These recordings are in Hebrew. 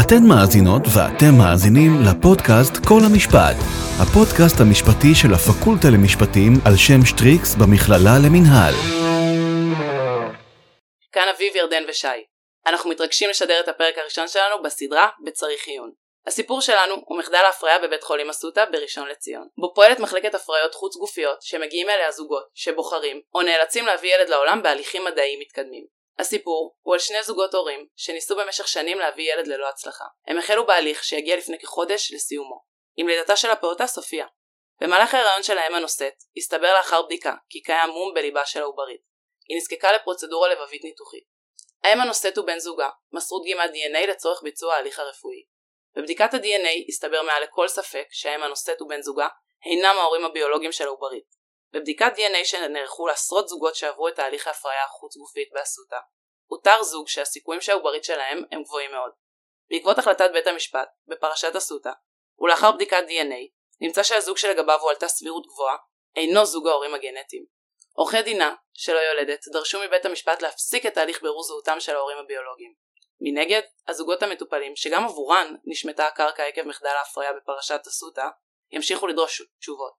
אתן מאזינות ואתם מאזינים לפודקאסט כל המשפט, הפודקאסט המשפטי של הפקולטה למשפטים על שם שטריקס במכללה למינהל. כאן אביב ירדן ושי. אנחנו מתרגשים לשדר את הפרק הראשון שלנו בסדרה בצריך עיון. הסיפור שלנו הוא מחדל ההפריה בבית חולים אסותא בראשון לציון, בו פועלת מחלקת הפריות חוץ גופיות שמגיעים אליה זוגות שבוחרים או נאלצים להביא ילד לעולם בהליכים מדעיים מתקדמים. הסיפור הוא על שני זוגות הורים שניסו במשך שנים להביא ילד ללא הצלחה. הם החלו בהליך שהגיע לפני כחודש לסיומו, עם לידתה של הפעוטה סופיה. במהלך ההיריון של האם הנושאת, הסתבר לאחר בדיקה כי קיים מום בליבה של העוברית. היא נזקקה לפרוצדורה לבבית ניתוחית. האם הנושאת ובן זוגה מסרו דגימת DNA לצורך ביצוע ההליך הרפואי. בבדיקת ה-DNA הסתבר מעל לכל ספק שהאם הנושאת ובן זוגה אינם ההורים הביולוגיים של העוברית. בבדיקת DNA שנערכו לעשרות זוגות שעברו את תהליך ההפריה החוץ גופית באסותא, אותר זוג שהסיכויים שהעוברית שלהם הם גבוהים מאוד. בעקבות החלטת בית המשפט, בפרשת אסותא, ולאחר בדיקת DNA, נמצא שהזוג שלגביו הועלתה סבירות גבוהה, אינו זוג ההורים הגנטיים. עורכי דינה, שלא יולדת, דרשו מבית המשפט להפסיק את תהליך בירור זהותם של ההורים הביולוגיים. מנגד, הזוגות המטופלים, שגם עבורן נשמטה הקרקע עקב מחדל ההפריה בפרשת אסותא, ימשיכו לדרוש תשובות.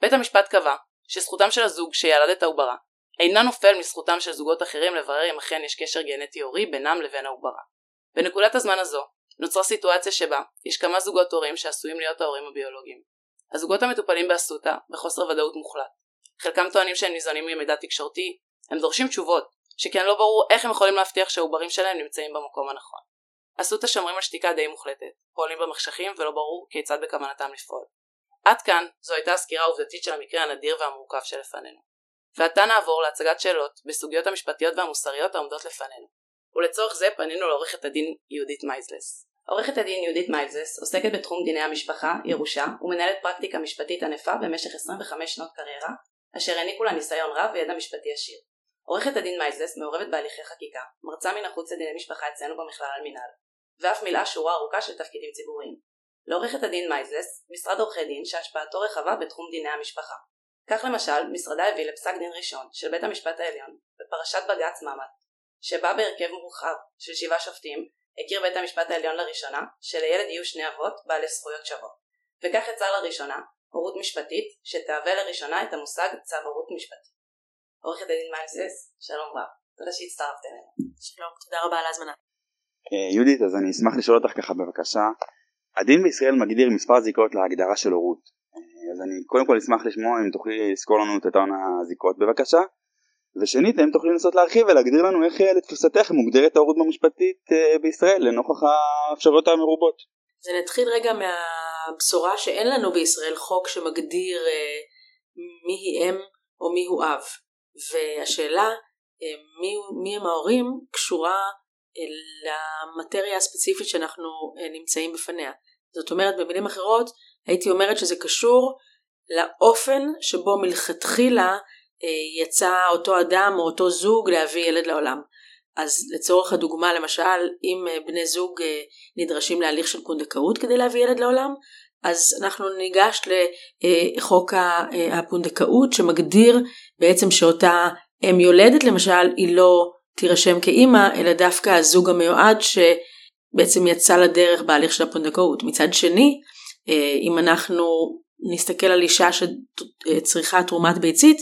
בית המשפט קבע שזכותם של הזוג שילד את העוברה אינה נופל מזכותם של זוגות אחרים לברר אם אכן יש קשר גנטי הורי בינם לבין העוברה. בנקודת הזמן הזו נוצרה סיטואציה שבה יש כמה זוגות הורים שעשויים להיות ההורים הביולוגיים. הזוגות המטופלים באסותא בחוסר ודאות מוחלט. חלקם טוענים שהם ניזונים ממידע תקשורתי, הם דורשים תשובות, שכן לא ברור איך הם יכולים להבטיח שהעוברים שלהם נמצאים במקום הנכון. אסותא שומרים על שתיקה די מוחלטת, פועלים במחשכים ולא ברור כיצד בכוונתם לפעול. עד כאן זו הייתה הסקירה העובדתית של המקרה הנדיר והמורכב שלפנינו. ועתה נעבור להצגת שאלות בסוגיות המשפטיות והמוסריות העומדות לפנינו. ולצורך זה פנינו לעורכת הדין יהודית מייזלס. עורכת הדין יהודית מיילזס עוסקת בתחום דיני המשפחה, ירושה, ומנהלת פרקטיקה משפטית ענפה במשך 25 שנות קריירה, אשר העניקו לה ניסיון רב וידע משפטי עשיר. עורכת הדין מיילזס מעורבת בהליכי חקיקה, מרצה מן החוץ לדיני משפחה אצלנו במכללה למינהל, ואף מילאה שורה ארוכה של תפקידים ציבוריים. לעורכת הדין מייזלס, משרד עורכי דין שהשפעתו רחבה בתחום דיני המשפחה. כך למשל, משרדה הביא לפסק דין ראשון של בית המשפט העליון בפרשת בג"ץ ממ"ט, שבה בהרכב מורחב של שבעה שופטים הכיר בית המשפט העליון לראשונה שלילד יהיו שני אבות בעלי זכויות שוות, וכך יצר לראשונה הורות משפטית שתהווה לראשונה את המושג צו הורות משפטי. עורכת הדין מייזלס, שלום רב, תודה שהצטרפת אלינו. שלום, תודה רבה על ההזמנה. אה, יהודית, אז אני אשמח לשאול אותך ככה בבקשה, הדין בישראל מגדיר מספר זיקות להגדרה של הורות. אז אני קודם כל אשמח לשמוע אם תוכלי לזכור לנו את אותן הזיקות בבקשה. ושנית, אם תוכלי לנסות להרחיב ולהגדיר לנו איך אה, לתפיסתך מוגדרת ההורות במשפטית אה, בישראל לנוכח האפשרויות המרובות. אז נתחיל רגע מהבשורה שאין לנו בישראל חוק שמגדיר אה, מי היא אם או מי הוא אב. והשאלה מי, מי הם ההורים קשורה למטריה הספציפית שאנחנו נמצאים בפניה. זאת אומרת במילים אחרות הייתי אומרת שזה קשור לאופן שבו מלכתחילה יצא אותו אדם או אותו זוג להביא ילד לעולם. אז לצורך הדוגמה למשל אם בני זוג נדרשים להליך של פונדקאות כדי להביא ילד לעולם אז אנחנו ניגש לחוק הפונדקאות שמגדיר בעצם שאותה אם יולדת למשל היא לא תירשם כאימא, אלא דווקא הזוג המיועד שבעצם יצא לדרך בהליך של הפונדקאות. מצד שני, אה, אם אנחנו נסתכל על אישה שצריכה תרומת ביצית,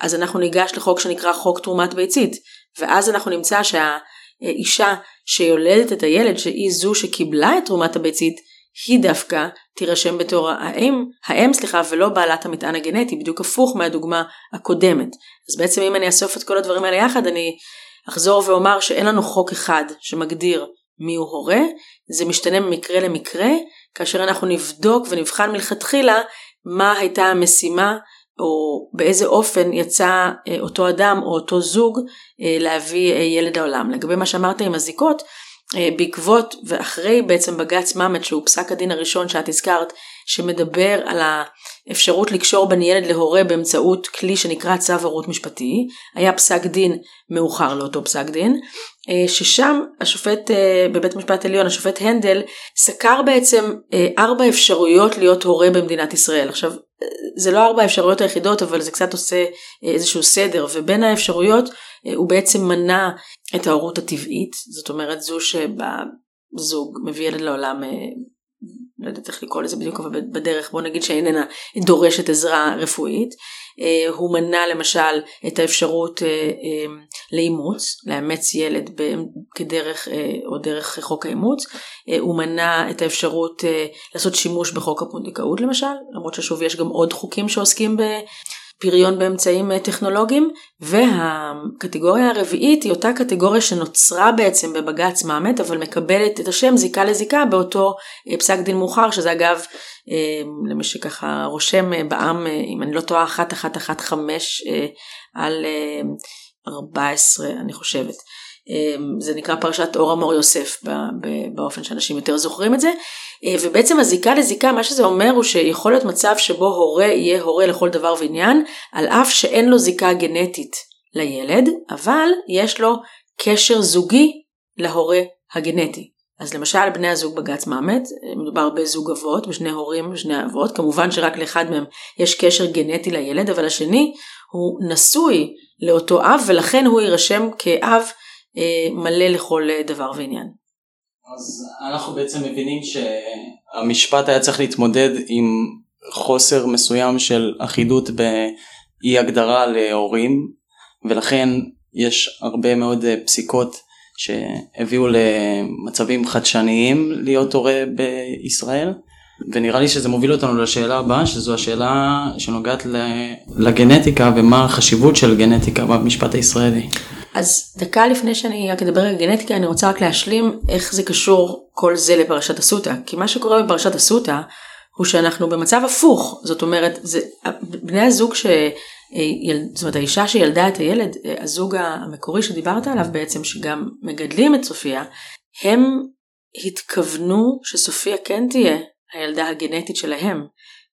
אז אנחנו ניגש לחוק שנקרא חוק תרומת ביצית, ואז אנחנו נמצא שהאישה שיולדת את הילד, שהיא זו שקיבלה את תרומת הביצית, היא דווקא תירשם בתור האם, האם סליחה, ולא בעלת המטען הגנטי, בדיוק הפוך מהדוגמה הקודמת. אז בעצם אם אני אאסוף את כל הדברים האלה יחד, אני אחזור ואומר שאין לנו חוק אחד שמגדיר מיהו הורה, זה משתנה ממקרה למקרה, כאשר אנחנו נבדוק ונבחן מלכתחילה מה הייתה המשימה או באיזה אופן יצא אה, אותו אדם או אותו זוג אה, להביא אה, ילד לעולם. לגבי מה שאמרת עם הזיקות, בעקבות ואחרי בעצם בג"ץ ממט שהוא פסק הדין הראשון שאת הזכרת שמדבר על האפשרות לקשור בין ילד להורה באמצעות כלי שנקרא צו הורות משפטי, היה פסק דין מאוחר לאותו פסק דין, אה, ששם השופט אה, בבית משפט עליון, השופט הנדל, סקר בעצם אה, ארבע אפשרויות להיות הורה במדינת ישראל. עכשיו, זה לא ארבע האפשרויות היחידות, אבל זה קצת עושה איזשהו סדר, ובין האפשרויות הוא בעצם מנה את ההורות הטבעית, זאת אומרת זו שבה זוג מביא ילד לעולם, אה, לא יודעת איך לקרוא לזה בדיוק, אבל בדרך בוא נגיד שאיננה דורשת עזרה רפואית. אה, הוא מנע למשל את האפשרות לאימוץ, לאמץ ילד כדרך או דרך חוק האימוץ. הוא מנע את האפשרות לעשות שימוש בחוק הפונדקאות למשל, למרות ששוב יש גם עוד חוקים שעוסקים פריון באמצעים אה, טכנולוגיים, והקטגוריה הרביעית היא אותה קטגוריה שנוצרה בעצם בבג"ץ מאמת, אבל מקבלת את השם זיקה לזיקה באותו אה, פסק דין מאוחר, שזה אגב, אה, למי שככה רושם בעם, אם אני לא טועה, 1115 על 14, אני חושבת. זה נקרא פרשת אור המור יוסף באופן שאנשים יותר זוכרים את זה. אה, ובעצם הזיקה לזיקה, מה שזה אומר הוא שיכול להיות מצב שבו הורה יהיה הורה לכל דבר ועניין, על אף שאין לו זיקה גנטית לילד, אבל יש לו קשר זוגי להורה הגנטי. אז למשל בני הזוג בגץ מאמת, מדובר בזוג אבות, בשני הורים ושני אבות, כמובן שרק לאחד מהם יש קשר גנטי לילד, אבל השני הוא נשוי לאותו אב ולכן הוא יירשם כאב אה, מלא לכל דבר ועניין. אז אנחנו בעצם מבינים שהמשפט היה צריך להתמודד עם חוסר מסוים של אחידות באי הגדרה להורים ולכן יש הרבה מאוד פסיקות שהביאו למצבים חדשניים להיות הורה בישראל ונראה לי שזה מוביל אותנו לשאלה הבאה שזו השאלה שנוגעת לגנטיקה ומה החשיבות של גנטיקה במשפט הישראלי. אז דקה לפני שאני רק אדבר על גנטיקה, אני רוצה רק להשלים איך זה קשור כל זה לפרשת אסותא. כי מה שקורה בפרשת אסותא, הוא שאנחנו במצב הפוך. זאת אומרת, זה, בני הזוג ש... זאת אומרת האישה שילדה את הילד, הזוג המקורי שדיברת עליו בעצם, שגם מגדלים את סופיה, הם התכוונו שסופיה כן תהיה הילדה הגנטית שלהם.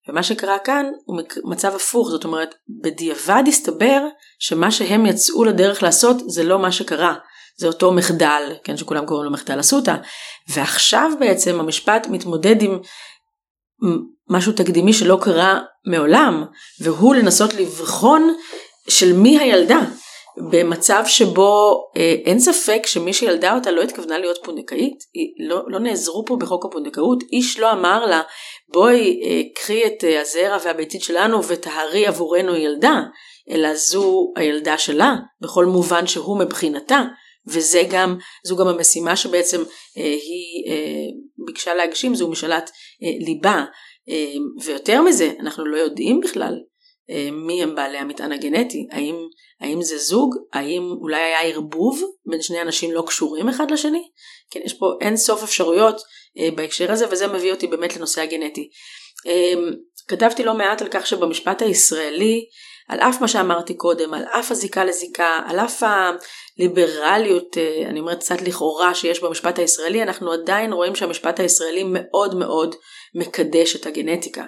ומה שקרה כאן הוא מצב הפוך, זאת אומרת, בדיעבד הסתבר שמה שהם יצאו לדרך לעשות זה לא מה שקרה, זה אותו מחדל, כן, שכולם קוראים לו מחדל אסותא, ועכשיו בעצם המשפט מתמודד עם משהו תקדימי שלא קרה מעולם, והוא לנסות לבחון של מי הילדה. במצב שבו אה, אין ספק שמי שילדה אותה לא התכוונה להיות פונדקאית, לא, לא נעזרו פה בחוק הפונדקאות, איש לא אמר לה בואי אה, קחי את אה, הזרע והביצית שלנו וטהרי עבורנו ילדה, אלא זו הילדה שלה, בכל מובן שהוא מבחינתה, וזה גם, זו גם המשימה שבעצם אה, היא אה, ביקשה להגשים, זו משאלת אה, ליבה. אה, ויותר מזה, אנחנו לא יודעים בכלל אה, מי הם בעלי המטען הגנטי, האם, האם זה זוג, האם אולי היה ערבוב בין שני אנשים לא קשורים אחד לשני, כן, יש פה אין סוף אפשרויות אה, בהקשר הזה וזה מביא אותי באמת לנושא הגנטי. אה, כתבתי לא מעט על כך שבמשפט הישראלי, על אף מה שאמרתי קודם, על אף הזיקה לזיקה, על אף הליברליות, אני אומרת קצת לכאורה שיש במשפט הישראלי, אנחנו עדיין רואים שהמשפט הישראלי מאוד מאוד מקדש את הגנטיקה.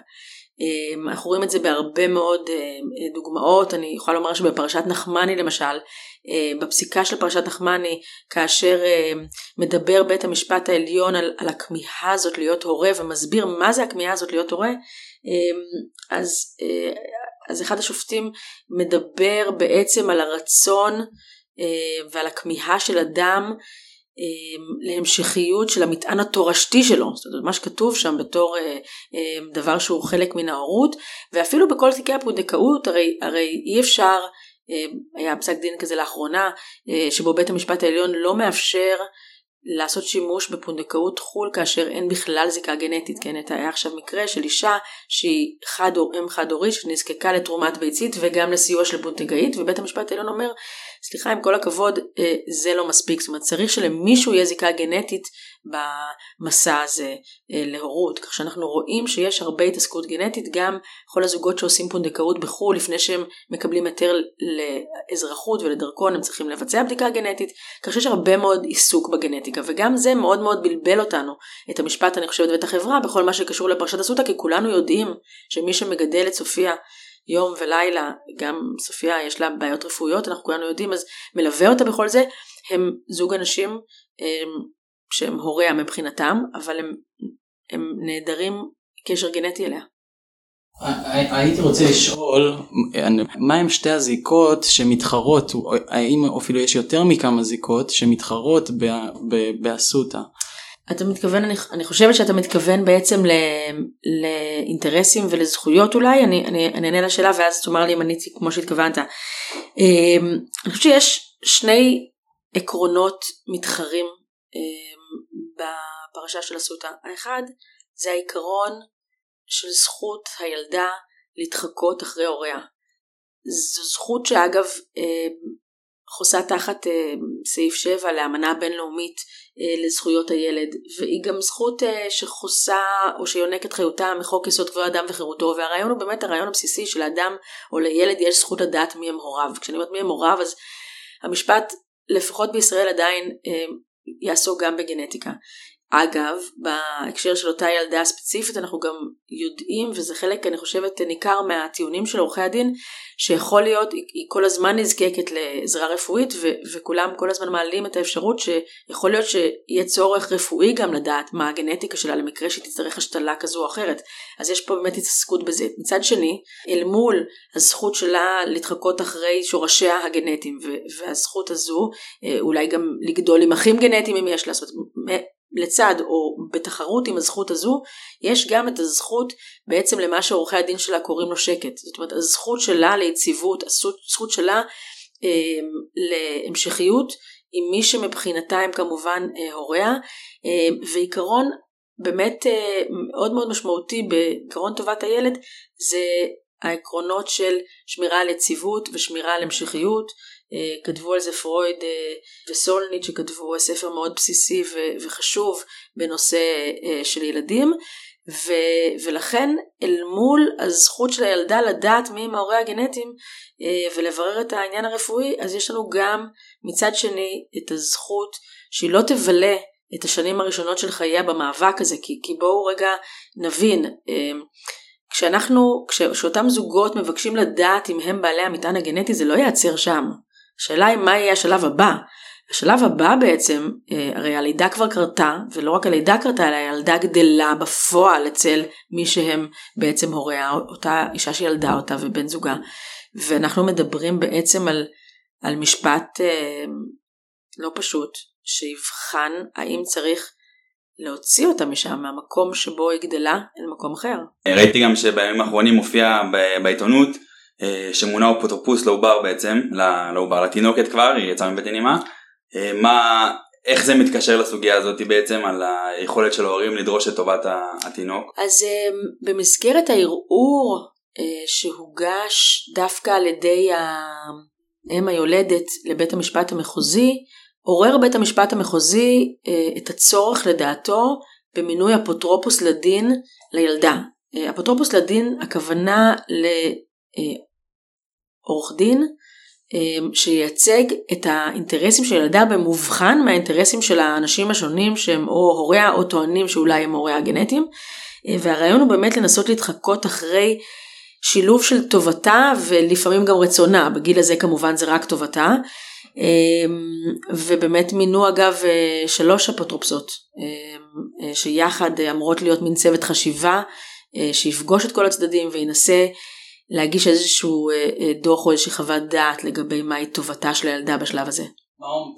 אמ, אנחנו רואים את זה בהרבה מאוד אה, דוגמאות, אני יכולה לומר שבפרשת נחמני למשל, אה, בפסיקה של פרשת נחמני, כאשר אה, מדבר בית המשפט העליון על, על הכמיהה הזאת להיות הורה ומסביר מה זה הכמיהה הזאת להיות הורה, אז, אז אחד השופטים מדבר בעצם על הרצון ועל הכמיהה של אדם אמ, להמשכיות של המטען התורשתי שלו, זאת אומרת מה שכתוב שם בתור אה, אה, דבר שהוא חלק מן ההורות, ואפילו בכל תיקי הפונדקאות הרי, הרי אי אפשר, אה, היה פסק דין כזה לאחרונה, שבו בית המשפט העליון לא מאפשר לעשות שימוש בפונדקאות חו"ל כאשר אין בכלל זיקה גנטית, כן, היה עכשיו מקרה של אישה שהיא חד, אם חד הורית שנזקקה לתרומת ביצית וגם לסיוע של פונדקאית ובית המשפט העליון אומר סליחה עם כל הכבוד אה, זה לא מספיק, זאת אומרת צריך שלמישהו יהיה זיקה גנטית במסע הזה אה, להורות, כך שאנחנו רואים שיש הרבה התעסקות גנטית גם כל הזוגות שעושים פונדקאות בחו"ל לפני שהם מקבלים היתר לאזרחות ולדרכון הם צריכים לבצע בדיקה גנטית, כך שיש הרבה מאוד עיסוק בגנטיקה וגם זה מאוד מאוד בלבל אותנו את המשפט אני חושבת ואת החברה בכל מה שקשור לפרשת אסותא כי כולנו יודעים שמי שמגדל את סופיה יום ולילה, גם סופיה יש לה בעיות רפואיות, אנחנו כולנו יודעים, אז מלווה אותה בכל זה, הם זוג אנשים שהם הוריה מבחינתם, אבל הם, הם נעדרים קשר גנטי אליה. הייתי רוצה לשאול מה הם שתי הזיקות שמתחרות האם אפילו יש יותר מכמה זיקות שמתחרות באסותא. אתה מתכוון, אני, אני חושבת שאתה מתכוון בעצם ל, לאינטרסים ולזכויות אולי, אני, אני, אני אענה לשאלה ואז תאמר לי אם עניתי כמו שהתכוונת. אמ, אני חושבת שיש שני עקרונות מתחרים אמ, בפרשה של אסותא. האחד זה העיקרון של זכות הילדה להתחקות אחרי הוריה. זו זכות שאגב אמ, חוסה תחת אה, סעיף 7 לאמנה בינלאומית אה, לזכויות הילד והיא גם זכות אה, שחוסה או שיונקת חיותה מחוק יסוד כבוד האדם וחירותו והרעיון הוא באמת הרעיון הבסיסי שלאדם או לילד יש זכות לדעת מי הם הוריו. כשאני אומרת מי הם הוריו אז המשפט לפחות בישראל עדיין יעסוק גם בגנטיקה. אגב, בהקשר של אותה ילדה ספציפית אנחנו גם יודעים, וזה חלק אני חושבת ניכר מהטיעונים של עורכי הדין, שיכול להיות, היא, כל הזמן נזקקת לעזרה רפואית ו- וכולם כל הזמן מעלים את האפשרות שיכול להיות שיהיה צורך רפואי גם לדעת מה הגנטיקה שלה למקרה שהיא תצטרך השתלה כזו או אחרת. אז יש פה באמת התעסקות בזה. מצד שני, אל מול הזכות שלה להתחקות אחרי שורשיה הגנטיים והזכות הזו, אה, אולי גם לגדול עם אחים גנטיים אם יש אומרת, לצד או בתחרות עם הזכות הזו, יש גם את הזכות בעצם למה שעורכי הדין שלה קוראים לו שקט. זאת אומרת, הזכות שלה ליציבות, הזכות שלה אה, להמשכיות עם מי שמבחינתה הם כמובן אה, הוריה, אה, ועיקרון באמת אה, מאוד מאוד משמעותי בעקרון טובת הילד זה העקרונות של שמירה על יציבות ושמירה על המשכיות, כתבו על זה פרויד אה, וסולניט שכתבו ספר מאוד בסיסי וחשוב בנושא אה, של ילדים ו, ולכן אל מול הזכות של הילדה לדעת מי הם ההורי הגנטיים ולברר את העניין הרפואי אז יש לנו גם מצד שני את הזכות שהיא לא תבלה את השנים הראשונות של חייה במאבק הזה כי, כי בואו רגע נבין כשאנחנו, כשאותם זוגות מבקשים לדעת אם הם בעלי המטען הגנטי זה לא ייעצר שם השאלה היא מה יהיה השלב הבא. השלב הבא בעצם, אה, הרי הלידה כבר קרתה, ולא רק הלידה קרתה, אלא הילדה גדלה בפועל אצל מי שהם בעצם הוריה, אותה אישה שילדה אותה ובן זוגה. ואנחנו מדברים בעצם על, על משפט אה, לא פשוט, שיבחן האם צריך להוציא אותה משם, מהמקום שבו היא גדלה, אל מקום אחר. ראיתי גם שבימים האחרונים מופיע בעיתונות שמונה אפוטרופוס לעובר בעצם, לעובר, לתינוקת כבר, היא יצאה מבית אימה. אה, מה, איך זה מתקשר לסוגיה הזאת בעצם על היכולת של ההורים לדרוש את טובת התינוק? אז אה, במסגרת הערעור שהוגש דווקא על ידי האם היולדת לבית המשפט המחוזי, עורר בית המשפט המחוזי את הצורך לדעתו במינוי אפוטרופוס לדין לילדה. אפוטרופוס לדין הכוונה עורך דין אמ, שייצג את האינטרסים של ילדה במובחן מהאינטרסים של האנשים השונים שהם או הוריה או טוענים שאולי הם הוריה הגנטיים. אה, והרעיון הוא באמת לנסות להתחקות אחרי שילוב של טובתה ולפעמים גם רצונה. בגיל הזה כמובן זה רק טובתה. אמ, ובאמת מינו אגב אה, שלוש אפוטרופסות אמ, אה, שיחד אמורות להיות מין צוות חשיבה שיפגוש את כל הצדדים וינסה להגיש איזשהו אה, אה, דוח או איזושהי חוות דעת לגבי מהי טובתה של הילדה בשלב הזה.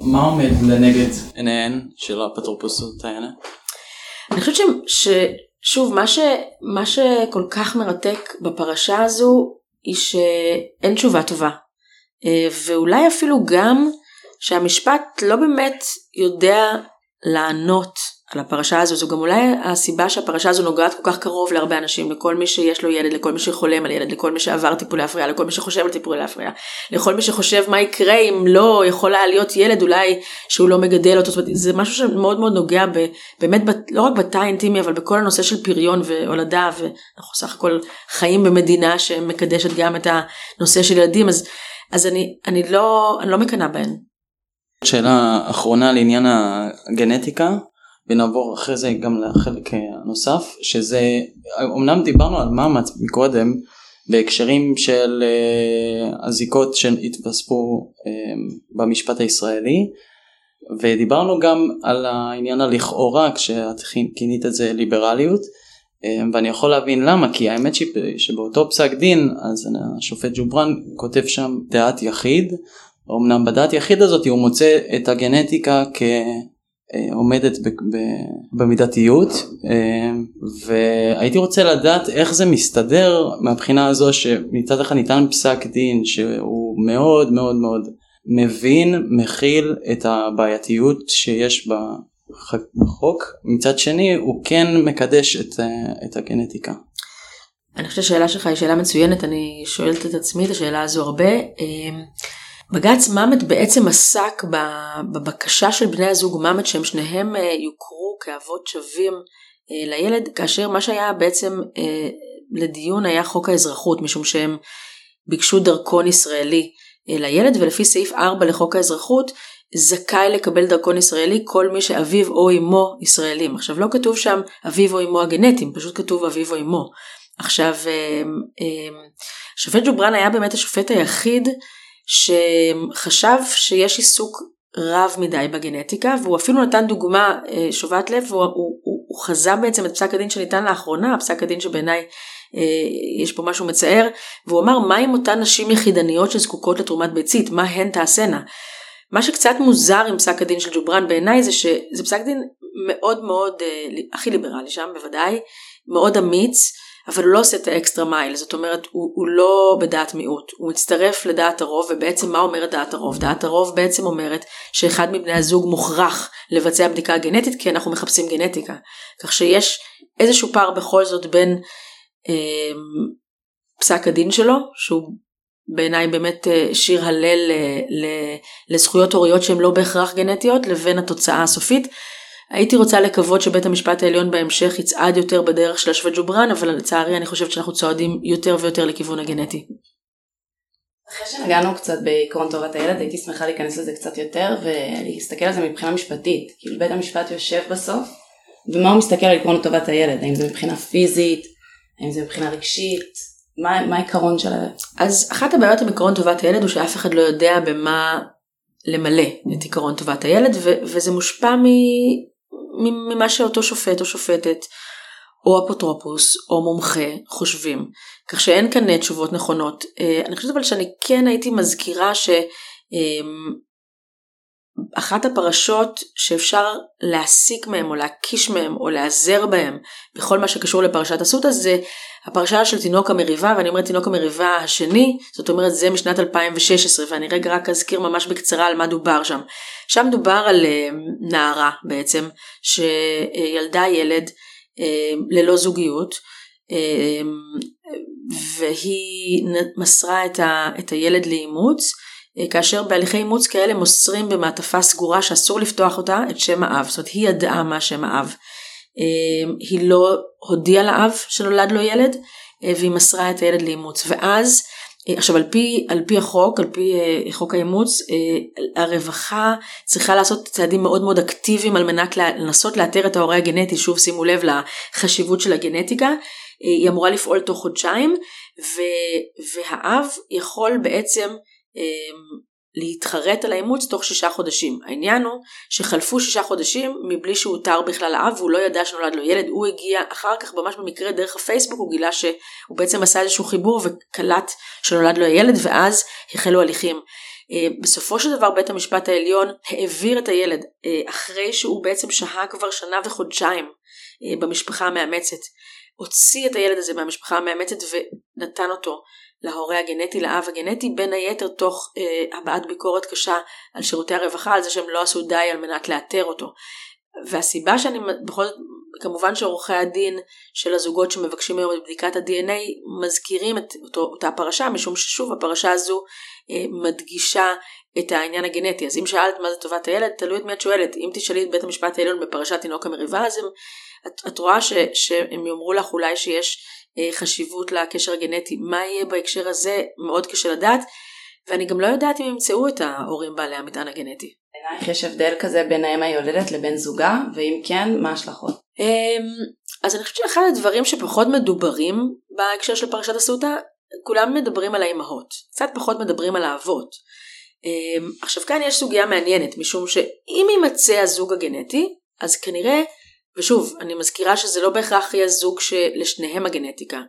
מה עומד לנגד עיניהן של האפוטרופוסות האלה? אני חושבת ששוב מה, ש, מה שכל כך מרתק בפרשה הזו היא שאין תשובה טובה אה, ואולי אפילו גם שהמשפט לא באמת יודע לענות על הפרשה הזו, זו גם אולי הסיבה שהפרשה הזו נוגעת כל כך קרוב להרבה אנשים, לכל מי שיש לו ילד, לכל מי שחולם על ילד, לכל מי שעבר טיפולי הפריה, לכל מי שחושב על טיפולי הפריה, לכל מי שחושב מה יקרה אם לא יכול היה להיות ילד אולי שהוא לא מגדל אותו, זה משהו שמאוד מאוד נוגע ב, באמת ב, לא רק בתא האינטימי אבל בכל הנושא של פריון והולדה ואנחנו סך הכל חיים במדינה שמקדשת גם את הנושא של ילדים, אז, אז אני, אני, לא, לא מקנאה בהן. שאלה אחרונה לעניין הגנטיקה ונעבור אחרי זה גם לחלק הנוסף שזה אמנם דיברנו על מאמץ מקודם בהקשרים של uh, הזיקות שהתווספו uh, במשפט הישראלי ודיברנו גם על העניין הלכאורה כשאת כינית את זה ליברליות ואני יכול להבין למה כי האמת שבאותו פסק דין אז השופט ג'ובראן כותב שם דעת יחיד אמנם בדעת יחיד הזאת הוא מוצא את הגנטיקה כ... אה, עומדת ב, ב, במידתיות אה, והייתי רוצה לדעת איך זה מסתדר מהבחינה הזו שמצד אחד ניתן פסק דין שהוא מאוד מאוד מאוד מבין מכיל את הבעייתיות שיש בחוק מצד שני הוא כן מקדש את, אה, את הגנטיקה. אני חושבת שהשאלה שלך היא שאלה מצוינת אני שואלת את עצמי את השאלה הזו הרבה. בג"ץ ממט בעצם עסק בבקשה של בני הזוג ממט שהם שניהם אה, יוכרו כאבות שווים אה, לילד, כאשר מה שהיה בעצם אה, לדיון היה חוק האזרחות, משום שהם ביקשו דרכון ישראלי לילד, ולפי סעיף 4 לחוק האזרחות, זכאי לקבל דרכון ישראלי כל מי שאביו או אמו ישראלים. עכשיו לא כתוב שם אביו או אמו הגנטיים, פשוט כתוב אביו או אמו. עכשיו, שופט ג'ובראן היה באמת השופט היחיד שחשב שיש עיסוק רב מדי בגנטיקה והוא אפילו נתן דוגמה אה, שובת לב והוא הוא, הוא, הוא חזה בעצם את פסק הדין שניתן לאחרונה, פסק הדין שבעיניי אה, יש פה משהו מצער, והוא אמר מה עם אותן נשים יחידניות שזקוקות לתרומת ביצית, מה הן תעשינה. מה שקצת מוזר עם פסק הדין של ג'ובראן בעיניי זה שזה פסק דין מאוד מאוד, אה, הכי ליברלי שם בוודאי, מאוד אמיץ, אבל הוא לא עושה את האקסטרה מייל, זאת אומרת הוא, הוא לא בדעת מיעוט, הוא מצטרף לדעת הרוב ובעצם מה אומרת דעת הרוב? דעת הרוב בעצם אומרת שאחד מבני הזוג מוכרח לבצע בדיקה גנטית כי אנחנו מחפשים גנטיקה, כך שיש איזשהו פער בכל זאת בין אה, פסק הדין שלו, שהוא בעיניי באמת אה, שיר הלל אה, לזכויות הוריות שהן לא בהכרח גנטיות, לבין התוצאה הסופית. הייתי רוצה לקוות שבית המשפט העליון בהמשך יצעד יותר בדרך של השווה ג'ובראן, אבל לצערי אני חושבת שאנחנו צועדים יותר ויותר לכיוון הגנטי. אחרי שנגענו קצת בעקרון טובת הילד, הייתי שמחה להיכנס לזה קצת יותר ולהסתכל על זה מבחינה משפטית. כאילו בית המשפט יושב בסוף, ומה הוא מסתכל על עקרון טובת הילד? האם זה מבחינה פיזית? האם זה מבחינה רגשית? מה, מה העיקרון של ה... אז אחת הבעיות עם עקרון טובת הילד הוא שאף אחד לא יודע במה למלא את עקרון טובת הילד, ו- וזה מושפע ממה שאותו שופט או שופטת או אפוטרופוס או מומחה חושבים. כך שאין כאן תשובות נכונות. אה, אני חושבת אבל שאני כן הייתי מזכירה ש... אחת הפרשות שאפשר להסיק מהם או להקיש מהם או להיעזר בהם בכל מה שקשור לפרשת הסוטה זה הפרשה של תינוק המריבה ואני אומרת תינוק המריבה השני זאת אומרת זה משנת 2016 ואני רגע רק אזכיר ממש בקצרה על מה דובר שם. שם דובר על uh, נערה בעצם שילדה ילד uh, ללא זוגיות uh, והיא מסרה את, את הילד לאימוץ אה, כאשר בהליכי אימוץ כאלה מוסרים במעטפה סגורה שאסור לפתוח אותה את שם האב, זאת אומרת היא ידעה מה שם האב. אה, היא לא הודיעה לאב שנולד לו ילד אה, והיא מסרה את הילד לאימוץ. ואז עכשיו על פי, על פי החוק, על פי חוק האימוץ, הרווחה צריכה לעשות צעדים מאוד מאוד אקטיביים על מנת לנסות לאתר את ההורה הגנטי, שוב שימו לב לחשיבות של הגנטיקה, היא אמורה לפעול תוך חודשיים והאב יכול בעצם להתחרט על האימוץ תוך שישה חודשים. העניין הוא שחלפו שישה חודשים מבלי שהוא אותר בכלל האב והוא לא ידע שנולד לו ילד, הוא הגיע אחר כך ממש במקרה דרך הפייסבוק הוא גילה שהוא בעצם עשה איזשהו חיבור וקלט שנולד לו הילד ואז החלו הליכים. אה, בסופו של דבר בית המשפט העליון העביר את הילד אה, אחרי שהוא בעצם שהה כבר שנה וחודשיים אה, במשפחה המאמצת. הוציא את הילד הזה מהמשפחה המאמצת ונתן אותו להורה הגנטי, לאב הגנטי, בין היתר תוך אה, הבעת ביקורת קשה על שירותי הרווחה, על זה שהם לא עשו די על מנת לאתר אותו. והסיבה שאני בכל זאת, כמובן שעורכי הדין של הזוגות שמבקשים היום את בדיקת ה-DNA מזכירים את אותו, אותה פרשה, משום ששוב הפרשה הזו אה, מדגישה את העניין הגנטי. אז אם שאלת מה זה טובת הילד, תלוי את מי את שואלת. אם תשאלי את בית המשפט העליון בפרשת תינוק המריבה, אז הם, את, את רואה ש, שהם יאמרו לך אולי שיש חשיבות לקשר הגנטי. מה יהיה בהקשר הזה מאוד קשה לדעת, ואני גם לא יודעת אם ימצאו את ההורים בעלי המטען הגנטי. בעינייך יש הבדל כזה בין האם היולדת לבין זוגה, ואם כן, מה ההשלכות? אמ, אז אני חושבת שאחד הדברים שפחות מדוברים בהקשר של פרשת הסוטה, כולם מדברים על האימהות, קצת פחות מדברים על האבות. אמ, עכשיו כאן יש סוגיה מעניינת, משום שאם יימצא הזוג הגנטי, אז כנראה ושוב, אני מזכירה שזה לא בהכרח יהיה זוג שלשניהם הגנטיקה.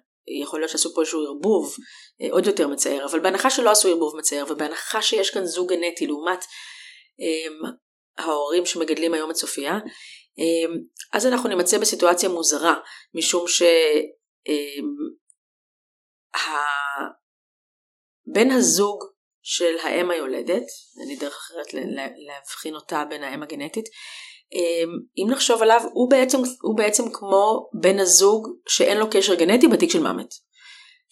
יכול להיות שעשו פה איזשהו ערבוב אה, עוד יותר מצער, אבל בהנחה שלא עשו ערבוב מצער, ובהנחה שיש כאן זוג גנטי לעומת אה, ההורים שמגדלים היום את סופיה, אז אנחנו נימצא בסיטואציה מוזרה, משום ש... בן הזוג של האם היולדת, אין לי דרך אחרת להבחין אותה בין האם הגנטית, אמ, אם נחשוב עליו, הוא בעצם, הוא בעצם כמו בן הזוג שאין לו קשר גנטי בתיק של מוות.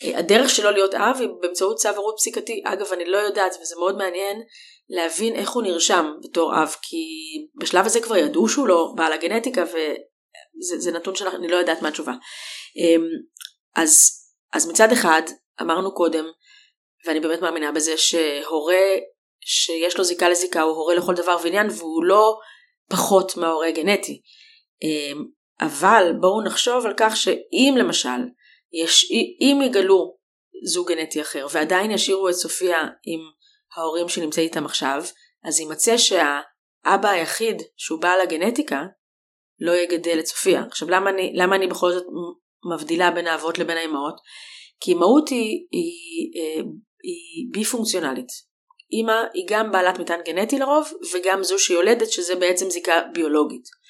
אה, הדרך שלו להיות אב היא באמצעות צו הורות פסיקתי. אגב, אני לא יודעת, וזה מאוד מעניין, להבין איך הוא נרשם בתור אב, כי בשלב הזה כבר ידעו שהוא לא בעל הגנטיקה, וזה נתון שאני לא יודעת מה התשובה. אמ, אז, אז מצד אחד, אמרנו קודם, ואני באמת מאמינה בזה שהורה שיש לו זיקה לזיקה הוא הורה לכל דבר ועניין והוא לא פחות מההורה הגנטי. אמ, אבל בואו נחשוב על כך שאם למשל, יש, אם יגלו זוג גנטי אחר ועדיין ישאירו את סופיה עם ההורים שנמצאים איתם עכשיו, אז יימצא שהאבא היחיד שהוא בעל הגנטיקה לא יגדל את סופיה. עכשיו למה אני, למה אני בכל זאת מבדילה בין האבות לבין האמהות? כי אימהות היא, היא, אה, היא בי פונקציונלית. אימא היא גם בעלת מטען גנטי לרוב, וגם זו שיולדת שזה בעצם זיקה ביולוגית.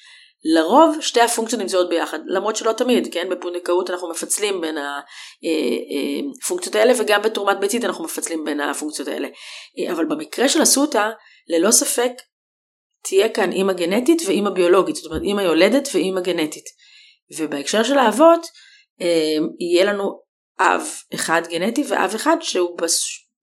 לרוב שתי הפונקציות נמצאות ביחד, למרות שלא תמיד, כן? בפונדקאות אנחנו מפצלים בין הפונקציות אה, אה, האלה, וגם בתרומת ביצית אנחנו מפצלים בין הפונקציות האלה. אה, אבל במקרה של אסותא, ללא ספק תהיה כאן אימא גנטית ואימא ביולוגית, זאת אומרת אימא יולדת ואימא גנטית. ובהקשר של האבות, יהיה לנו אב אחד גנטי ואב אחד שהוא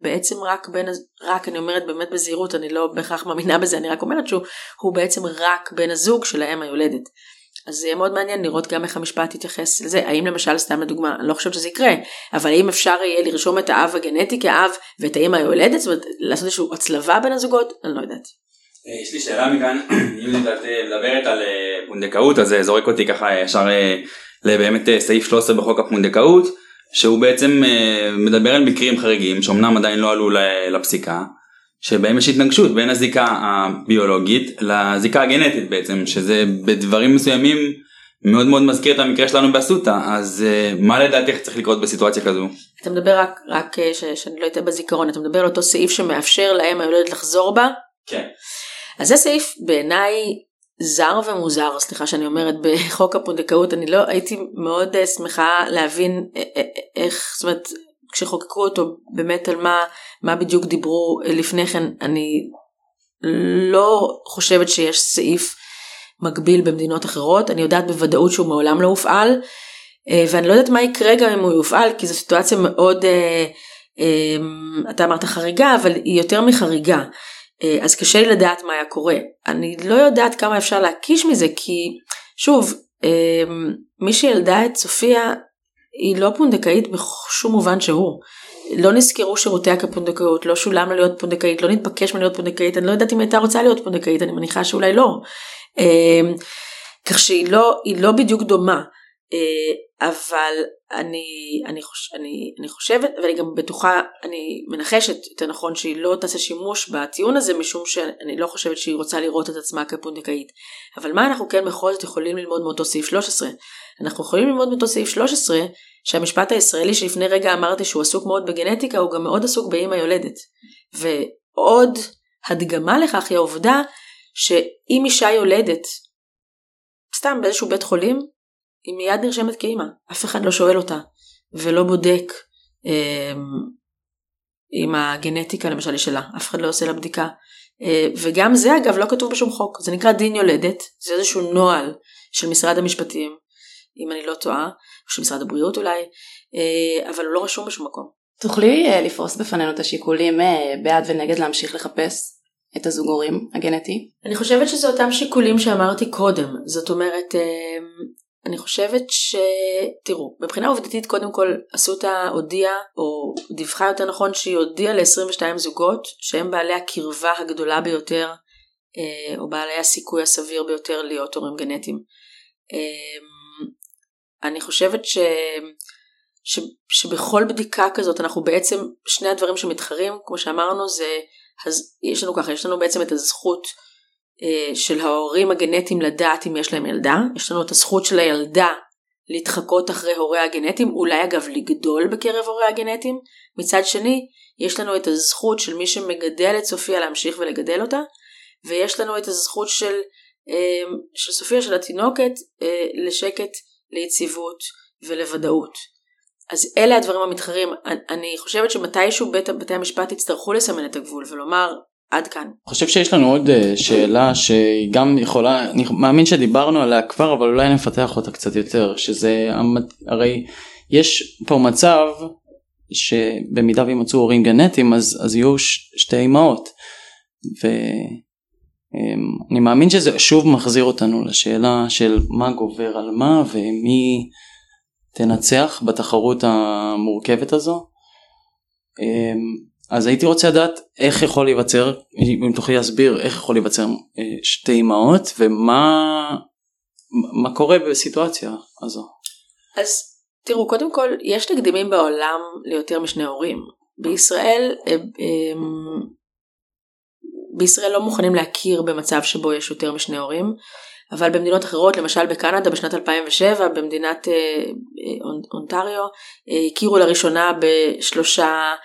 בעצם רק בן, רק אני אומרת באמת בזהירות, אני לא בהכרח מאמינה בזה, אני רק אומרת שהוא בעצם רק בן הזוג של האם היולדת. אז זה יהיה מאוד מעניין לראות גם איך המשפט יתייחס לזה, האם למשל, סתם לדוגמה, אני לא חושבת שזה יקרה, אבל האם אפשר יהיה לרשום את האב הגנטי כאב ואת האם היולדת, זאת אומרת לעשות איזושהי הצלבה בין הזוגות, אני לא יודעת. אה, יש לי שאלה מכאן, אם מדברת על אה, פונדקאות אז זה זורק אותי ככה ישר אה, לבאמת סעיף 13 בחוק הפונדקאות. שהוא בעצם אה, מדבר על מקרים חריגים שאומנם עדיין לא עלו לפסיקה, שבהם יש התנגשות בין הזיקה הביולוגית לזיקה הגנטית בעצם, שזה בדברים מסוימים מאוד מאוד מזכיר את המקרה שלנו באסותא, אז אה, מה לדעתך צריך לקרות בסיטואציה כזו? אתה מדבר רק, רק אה, ש, שאני לא אטעה בזיכרון, אתה מדבר על אותו סעיף שמאפשר להם היולדת לחזור בה? כן. אז זה סעיף בעיניי זר ומוזר, סליחה שאני אומרת, בחוק הפונדקאות, אני לא הייתי מאוד אה, שמחה להבין אה, אה, איך, זאת אומרת, כשחוקקו אותו באמת על מה, מה בדיוק דיברו לפני כן, אני לא חושבת שיש סעיף מקביל במדינות אחרות, אני יודעת בוודאות שהוא מעולם לא הופעל, ואני לא יודעת מה יקרה גם אם הוא יופעל, כי זו סיטואציה מאוד, אתה אמרת חריגה, אבל היא יותר מחריגה. אה, אז קשה לי לדעת מה היה קורה. אני לא יודעת כמה אפשר להקיש מזה, כי שוב, אה, מי שילדה את סופיה היא לא פונדקאית בשום מובן שהוא. לא נזכרו שירותיה כפונדקאות, לא שולם לה להיות פונדקאית, לא נתבקש ממנה להיות פונדקאית, אני לא יודעת אם הייתה רוצה להיות פונדקאית, אני מניחה שאולי לא. אה, כך שהיא לא, לא בדיוק דומה. אבל אני, אני, חוש, אני, אני חושבת, ואני גם בטוחה, אני מנחשת יותר נכון שהיא לא תעשה שימוש בטיעון הזה משום שאני לא חושבת שהיא רוצה לראות את עצמה כפונדקאית. אבל מה אנחנו כן בכל זאת יכולים ללמוד מאותו סעיף 13? אנחנו יכולים ללמוד מאותו סעיף 13 שהמשפט הישראלי שלפני רגע אמרתי שהוא עסוק מאוד בגנטיקה הוא גם מאוד עסוק באמא יולדת. ועוד הדגמה לכך היא העובדה שאם אישה יולדת סתם באיזשהו בית חולים היא מיד נרשמת כאימא, אף אחד לא שואל אותה, ולא בודק אה, אם הגנטיקה למשל היא שלה, אף אחד לא עושה לה בדיקה. אה, וגם זה אגב לא כתוב בשום חוק, זה נקרא דין יולדת, זה איזשהו נוהל של משרד המשפטים, אם אני לא טועה, או של משרד הבריאות אולי, אה, אבל הוא לא רשום בשום מקום. תוכלי אה, לפרוס בפנינו את השיקולים אה, בעד ונגד להמשיך לחפש את הזוג הורים הגנטי? אני חושבת שזה אותם שיקולים שאמרתי קודם, זאת אומרת אני חושבת ש... תראו, מבחינה עובדתית קודם כל אסותא הודיעה, או דיווחה יותר נכון שהיא הודיעה ל-22 זוגות שהם בעלי הקרבה הגדולה ביותר, אה, או בעלי הסיכוי הסביר ביותר להיות הורים גנטיים. אה, אני חושבת ש... ש... שבכל בדיקה כזאת אנחנו בעצם, שני הדברים שמתחרים, כמו שאמרנו, זה, יש לנו ככה, יש לנו בעצם את הזכות של ההורים הגנטיים לדעת אם יש להם ילדה, יש לנו את הזכות של הילדה להתחקות אחרי הוריה הגנטיים, אולי אגב לגדול בקרב הוריה הגנטיים, מצד שני יש לנו את הזכות של מי שמגדל את סופיה להמשיך ולגדל אותה, ויש לנו את הזכות של, אה, של סופיה, של התינוקת, אה, לשקט, ליציבות ולוודאות. אז אלה הדברים המתחרים. אני חושבת שמתישהו בית, בתי המשפט יצטרכו לסמן את הגבול ולומר עד כאן. אני חושב שיש לנו עוד שאלה שהיא גם יכולה, אני מאמין שדיברנו עליה כבר אבל אולי נפתח אותה קצת יותר, שזה הרי יש פה מצב שבמידה וימצאו הורים גנטיים אז, אז יהיו ש, שתי אמהות. ואני מאמין שזה שוב מחזיר אותנו לשאלה של מה גובר על מה ומי תנצח בתחרות המורכבת הזו. אז הייתי רוצה לדעת איך יכול להיווצר, אם תוכלי להסביר איך יכול להיווצר אה, שתי אמהות ומה מה קורה בסיטואציה הזו. אז תראו, קודם כל, יש תקדימים בעולם ליותר משני הורים. בישראל, אה, אמ, בישראל לא מוכנים להכיר במצב שבו יש יותר משני הורים, אבל במדינות אחרות, למשל בקנדה בשנת 2007, במדינת אה, אונטריו, הכירו לראשונה בשלושה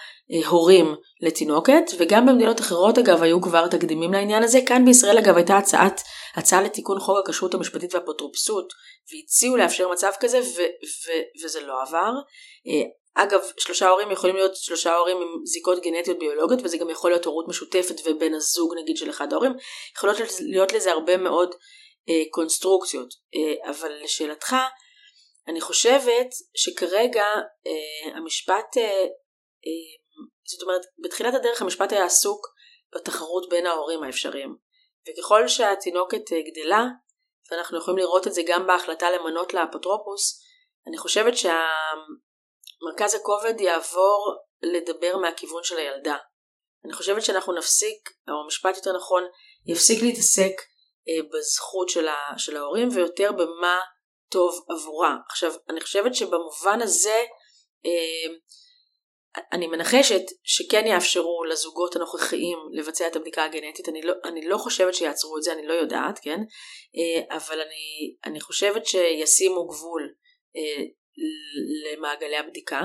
הורים לתינוקת, וגם במדינות אחרות אגב היו כבר תקדימים לעניין הזה. כאן בישראל אגב הייתה הצעת, הצעה לתיקון חוק הכשרות המשפטית והאפוטרופסות, והציעו לאפשר מצב כזה, ו, ו, וזה לא עבר. אה, אגב, שלושה הורים יכולים להיות שלושה הורים עם זיקות גנטיות ביולוגיות, וזה גם יכול להיות הורות משותפת ובן הזוג נגיד של אחד ההורים. יכולות להיות לזה הרבה מאוד אה, קונסטרוקציות. אה, אבל לשאלתך, אני חושבת שכרגע אה, המשפט אה, אה, זאת אומרת, בתחילת הדרך המשפט היה עסוק בתחרות בין ההורים האפשריים. וככל שהתינוקת אה, גדלה, ואנחנו יכולים לראות את זה גם בהחלטה למנות לאפוטרופוס, אני חושבת שהמרכז הכובד יעבור לדבר מהכיוון של הילדה. אני חושבת שאנחנו נפסיק, או המשפט יותר נכון, יפסיק להתעסק אה, בזכות של, ה, של ההורים ויותר במה טוב עבורה. עכשיו, אני חושבת שבמובן הזה, אה, אני מנחשת שכן יאפשרו לזוגות הנוכחיים לבצע את הבדיקה הגנטית, אני לא, אני לא חושבת שיעצרו את זה, אני לא יודעת, כן? אה, אבל אני, אני חושבת שישימו גבול אה, למעגלי הבדיקה.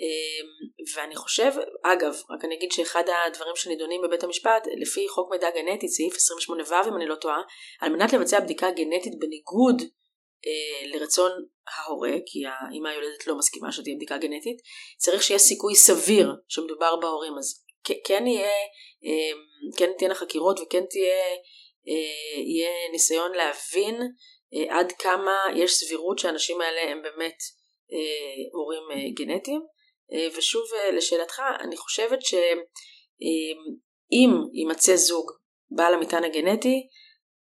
אה, ואני חושב, אגב, רק אני אגיד שאחד הדברים שנידונים בבית המשפט, לפי חוק מידע גנטי, סעיף 28ו אם אני לא טועה, על מנת לבצע בדיקה גנטית בניגוד לרצון ההורה, כי האמא היולדת לא מסכימה שתהיה בדיקה גנטית, צריך שיהיה סיכוי סביר שמדובר בהורים. אז כן יהיה, אה, כן תהיינה חקירות וכן תהיה, אה, יהיה ניסיון להבין אה, עד כמה יש סבירות שהאנשים האלה הם באמת אה, הורים אה, גנטיים. אה, ושוב אה, לשאלתך, אני חושבת שאם אה, יימצא זוג בעל המטען הגנטי,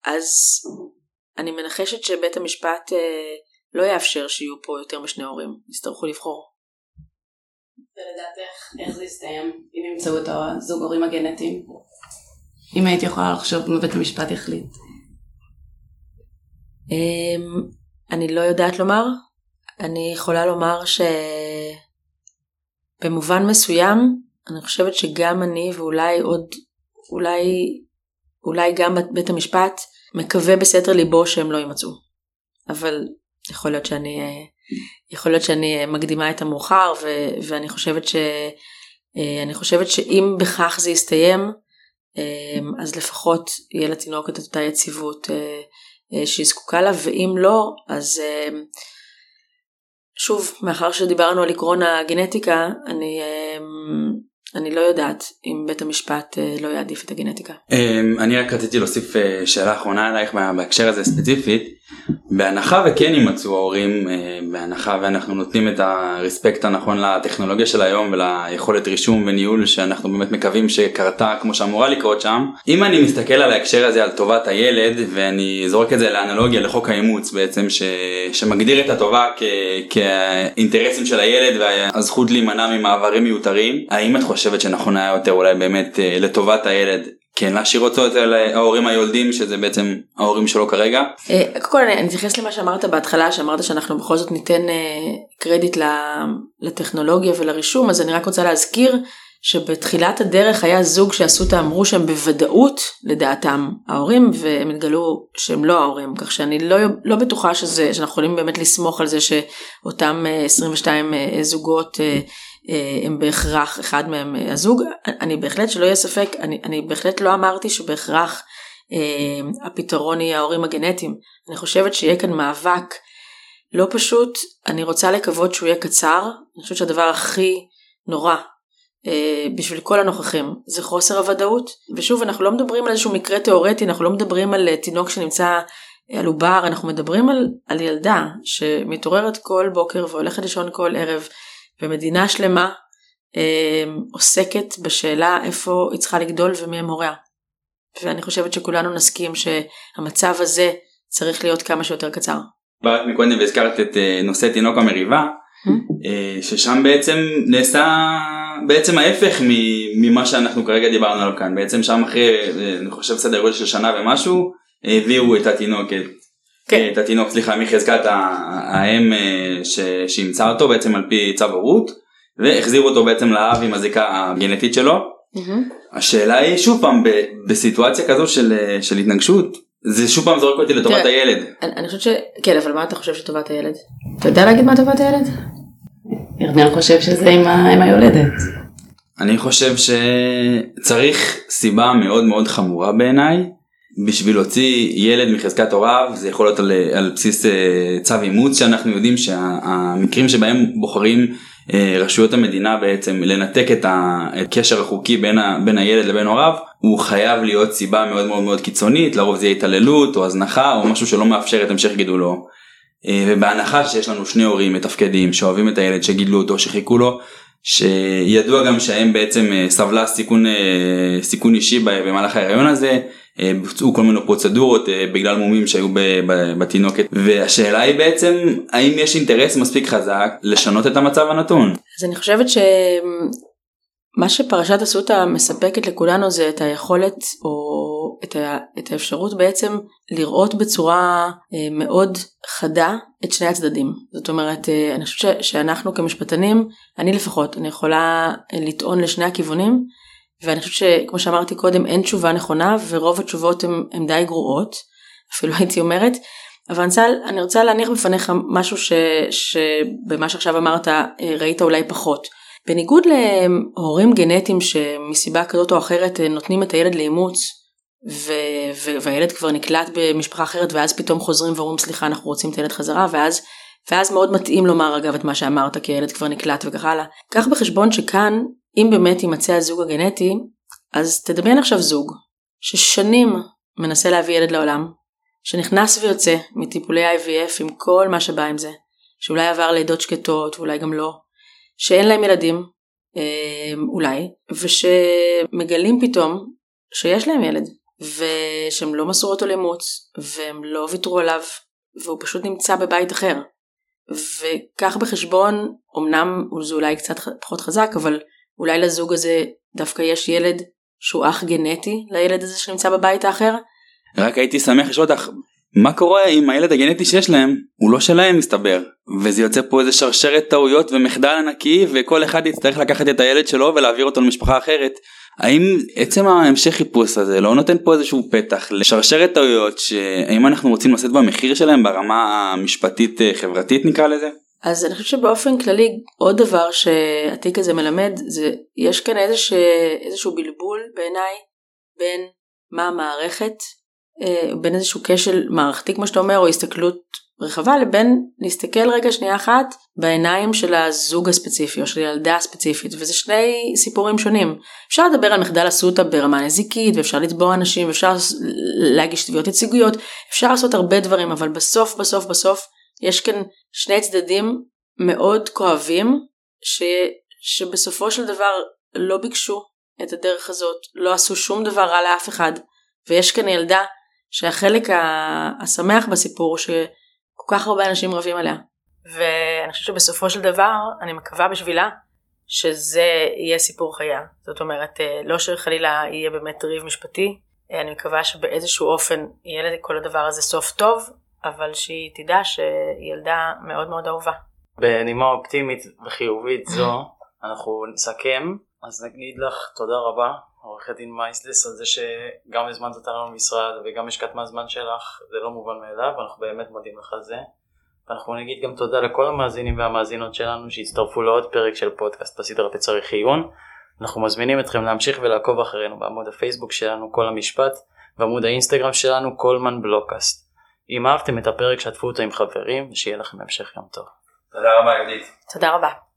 אז אני מנחשת שבית המשפט אה, לא יאפשר שיהיו פה יותר משני הורים, יצטרכו לבחור. ולדעתך איך זה יסתיים אם ימצאו את הזוג הורים הגנטיים? אם הייתי יכולה לחשוב מה בית המשפט יחליט. אמ, אני לא יודעת לומר. אני יכולה לומר שבמובן מסוים אני חושבת שגם אני ואולי עוד, אולי, אולי גם בית המשפט מקווה בסתר ליבו שהם לא יימצאו. אבל יכול להיות שאני, אה, יכול להיות שאני מקדימה את המאוחר ו, ואני חושבת ש... אה, חושבת שאם בכך זה יסתיים, אה, אז לפחות יהיה לתינוקת את אותה יציבות שהיא זקוקה לה, ואם לא, אז שוב, מאחר שדיברנו על עקרון הגנטיקה, אני אני לא יודעת אם בית המשפט אה, לא יעדיף את הגנטיקה. אמ, אני רק רציתי להוסיף אה, שאלה אחרונה עלייך בהקשר הזה ספציפית. בהנחה וכן יימצאו ההורים, אה, בהנחה ואנחנו נותנים את הרספקט הנכון לטכנולוגיה של היום וליכולת רישום וניהול שאנחנו באמת מקווים שקרתה כמו שאמורה לקרות שם. אם אני מסתכל על ההקשר הזה על טובת הילד ואני זורק את זה לאנלוגיה לחוק האימוץ בעצם ש... שמגדיר את הטובה כ... כאינטרסים של הילד והזכות להימנע ממעברים מיותרים, האם את חושבת שנכון היה יותר אולי באמת אה, לטובת הילד כן להשאיר אותו אצל ההורים היולדים שזה בעצם ההורים שלו כרגע. אה, קודם כל אני אתייחס למה שאמרת בהתחלה שאמרת שאנחנו בכל זאת ניתן אה, קרדיט לטכנולוגיה ולרישום אז אני רק רוצה להזכיר שבתחילת הדרך היה זוג שעשו את האמרו שהם בוודאות לדעתם ההורים והם התגלו שהם לא ההורים כך שאני לא, לא בטוחה שזה, שאנחנו יכולים באמת לסמוך על זה שאותם 22 זוגות אה, הם בהכרח אחד מהם אה, הזוג. אני בהחלט שלא יהיה ספק, אני, אני בהחלט לא אמרתי שבהכרח אה, הפתרון יהיה ההורים הגנטיים. אני חושבת שיהיה כאן מאבק לא פשוט, אני רוצה לקוות שהוא יהיה קצר, אני חושבת שהדבר הכי נורא אה, בשביל כל הנוכחים זה חוסר הוודאות, ושוב אנחנו לא מדברים על איזשהו מקרה תיאורטי, אנחנו לא מדברים על אה, תינוק שנמצא על עובר, אנחנו מדברים על, על ילדה שמתעוררת כל בוקר והולכת לישון כל ערב, ומדינה שלמה אה, עוסקת בשאלה איפה היא צריכה לגדול ומי הם הוריה. ואני חושבת שכולנו נסכים שהמצב הזה צריך להיות כמה שיותר קצר. באת מקודם והזכרת את אה, נושא תינוק המריבה, Hmm? אה, ששם בעצם נעשה בעצם ההפך ממה שאנחנו כרגע דיברנו עליו כאן, בעצם שם אחרי אה, אני חושב סדר גודל של שנה ומשהו העבירו את התינוקת, כן. את התינוק סליחה מחזקת האם שאימצה אותו בעצם על פי צו הורות והחזירו אותו בעצם לאב עם הזיקה הגנטית שלו. השאלה היא שוב פעם בסיטואציה כזו של, של התנגשות זה שוב פעם זורק אותי לטובת הילד. אני, אני חושבת ש... כן, אבל מה אתה חושב שטובת הילד? אתה יודע להגיד מה טובת הילד? ירמיאל חושב שזה עם, ה... עם היולדת. אני חושב שצריך סיבה מאוד מאוד חמורה בעיניי בשביל להוציא ילד מחזקת הוריו זה יכול להיות על, על בסיס אה, צו אימוץ שאנחנו יודעים שהמקרים שבהם בוחרים אה, רשויות המדינה בעצם לנתק את הקשר החוקי בין, ה, בין הילד לבין הוריו הוא חייב להיות סיבה מאוד מאוד מאוד קיצונית לרוב זה יהיה התעללות או הזנחה או משהו שלא מאפשר את המשך גידולו. אה, ובהנחה שיש לנו שני הורים מתפקדים שאוהבים את הילד שגידלו אותו שחיכו לו שידוע גם שהם בעצם סבלה סיכון סיכון אישי במהלך ההיריון הזה בוצעו כל מיני פרוצדורות אה, בגלל מומים שהיו בתינוקת והשאלה היא בעצם האם יש אינטרס מספיק חזק לשנות את המצב הנתון. אז אני חושבת שמה שפרשת אסותא מספקת לכולנו זה את היכולת או את, ה... את האפשרות בעצם לראות בצורה אה, מאוד חדה את שני הצדדים. זאת אומרת אני חושבת שאנחנו כמשפטנים אני לפחות אני יכולה לטעון לשני הכיוונים. ואני חושבת שכמו שאמרתי קודם אין תשובה נכונה ורוב התשובות הן די גרועות אפילו הייתי אומרת אבל אני רוצה, אני רוצה להניח בפניך משהו ש, שבמה שעכשיו אמרת אה, ראית אולי פחות. בניגוד להורים גנטיים שמסיבה כזאת או אחרת אה, נותנים את הילד לאימוץ ו, ו, והילד כבר נקלט במשפחה אחרת ואז פתאום חוזרים ואומרים סליחה אנחנו רוצים את הילד חזרה ואז ואז מאוד מתאים לומר אגב את מה שאמרת כי הילד כבר נקלט וכך הלאה. קח בחשבון שכאן אם באמת יימצא הזוג הגנטי, אז תדמיין עכשיו זוג ששנים מנסה להביא ילד לעולם, שנכנס ויוצא מטיפולי IVF עם כל מה שבא עם זה, שאולי עבר לידות שקטות ואולי גם לא, שאין להם ילדים, אה, אולי, ושמגלים פתאום שיש להם ילד, ושהם לא מסרו אותו לאימוץ, והם לא ויתרו עליו, והוא פשוט נמצא בבית אחר. וקח בחשבון, אמנם זה אולי קצת פחות חזק, אבל אולי לזוג הזה דווקא יש ילד שהוא אח גנטי לילד הזה שנמצא בבית האחר? רק הייתי שמח לשאול אותך מה קורה אם הילד הגנטי שיש להם הוא לא שלהם מסתבר וזה יוצא פה איזה שרשרת טעויות ומחדל ענקי וכל אחד יצטרך לקחת את הילד שלו ולהעביר אותו למשפחה אחרת. האם עצם ההמשך חיפוש הזה לא נותן פה איזשהו פתח לשרשרת טעויות שהאם אנחנו רוצים לשאת במחיר שלהם ברמה המשפטית אה, חברתית נקרא לזה? אז אני חושבת שבאופן כללי עוד דבר שהתיק הזה מלמד זה יש כאן איזשה, איזשהו בלבול בעיניי בין מה המערכת אה, בין איזשהו כשל מערכתי כמו שאתה אומר או הסתכלות רחבה לבין להסתכל רגע שנייה אחת בעיניים של הזוג הספציפי או של הילדה הספציפית וזה שני סיפורים שונים. אפשר לדבר על מחדל אסותא ברמה נזיקית ואפשר לתבוע אנשים ואפשר להגיש תביעות ייצוגיות אפשר לעשות הרבה דברים אבל בסוף בסוף בסוף יש כאן שני צדדים מאוד כואבים ש, שבסופו של דבר לא ביקשו את הדרך הזאת, לא עשו שום דבר רע לאף אחד, ויש כאן ילדה שהחלק השמח בסיפור שכל כך הרבה אנשים רבים עליה. ואני חושבת שבסופו של דבר, אני מקווה בשבילה, שזה יהיה סיפור חייה. זאת אומרת, אה, לא שחלילה יהיה באמת ריב משפטי, אה, אני מקווה שבאיזשהו אופן יהיה לכל הדבר הזה סוף טוב, אבל שהיא תדע שהיא ילדה מאוד מאוד אהובה. בנימה אופטימית וחיובית זו אנחנו נסכם אז נגיד לך תודה רבה עורכת דין מייסלס על זה שגם הזמנת אותנו למשרד וגם השקעת מהזמן שלך זה לא מובן מאליו ואנחנו באמת מודים לך על זה. ואנחנו נגיד גם תודה לכל המאזינים והמאזינות שלנו שהצטרפו לעוד פרק של פודקאסט בסדרת צריך עיון. אנחנו מזמינים אתכם להמשיך ולעקוב אחרינו בעמוד הפייסבוק שלנו כל המשפט ועמוד האינסטגרם שלנו קולמן בלוקאסט. אם אהבתם את הפרק שתפו אותו עם חברים ושיהיה לכם המשך יום טוב. תודה רבה יהודית. תודה רבה.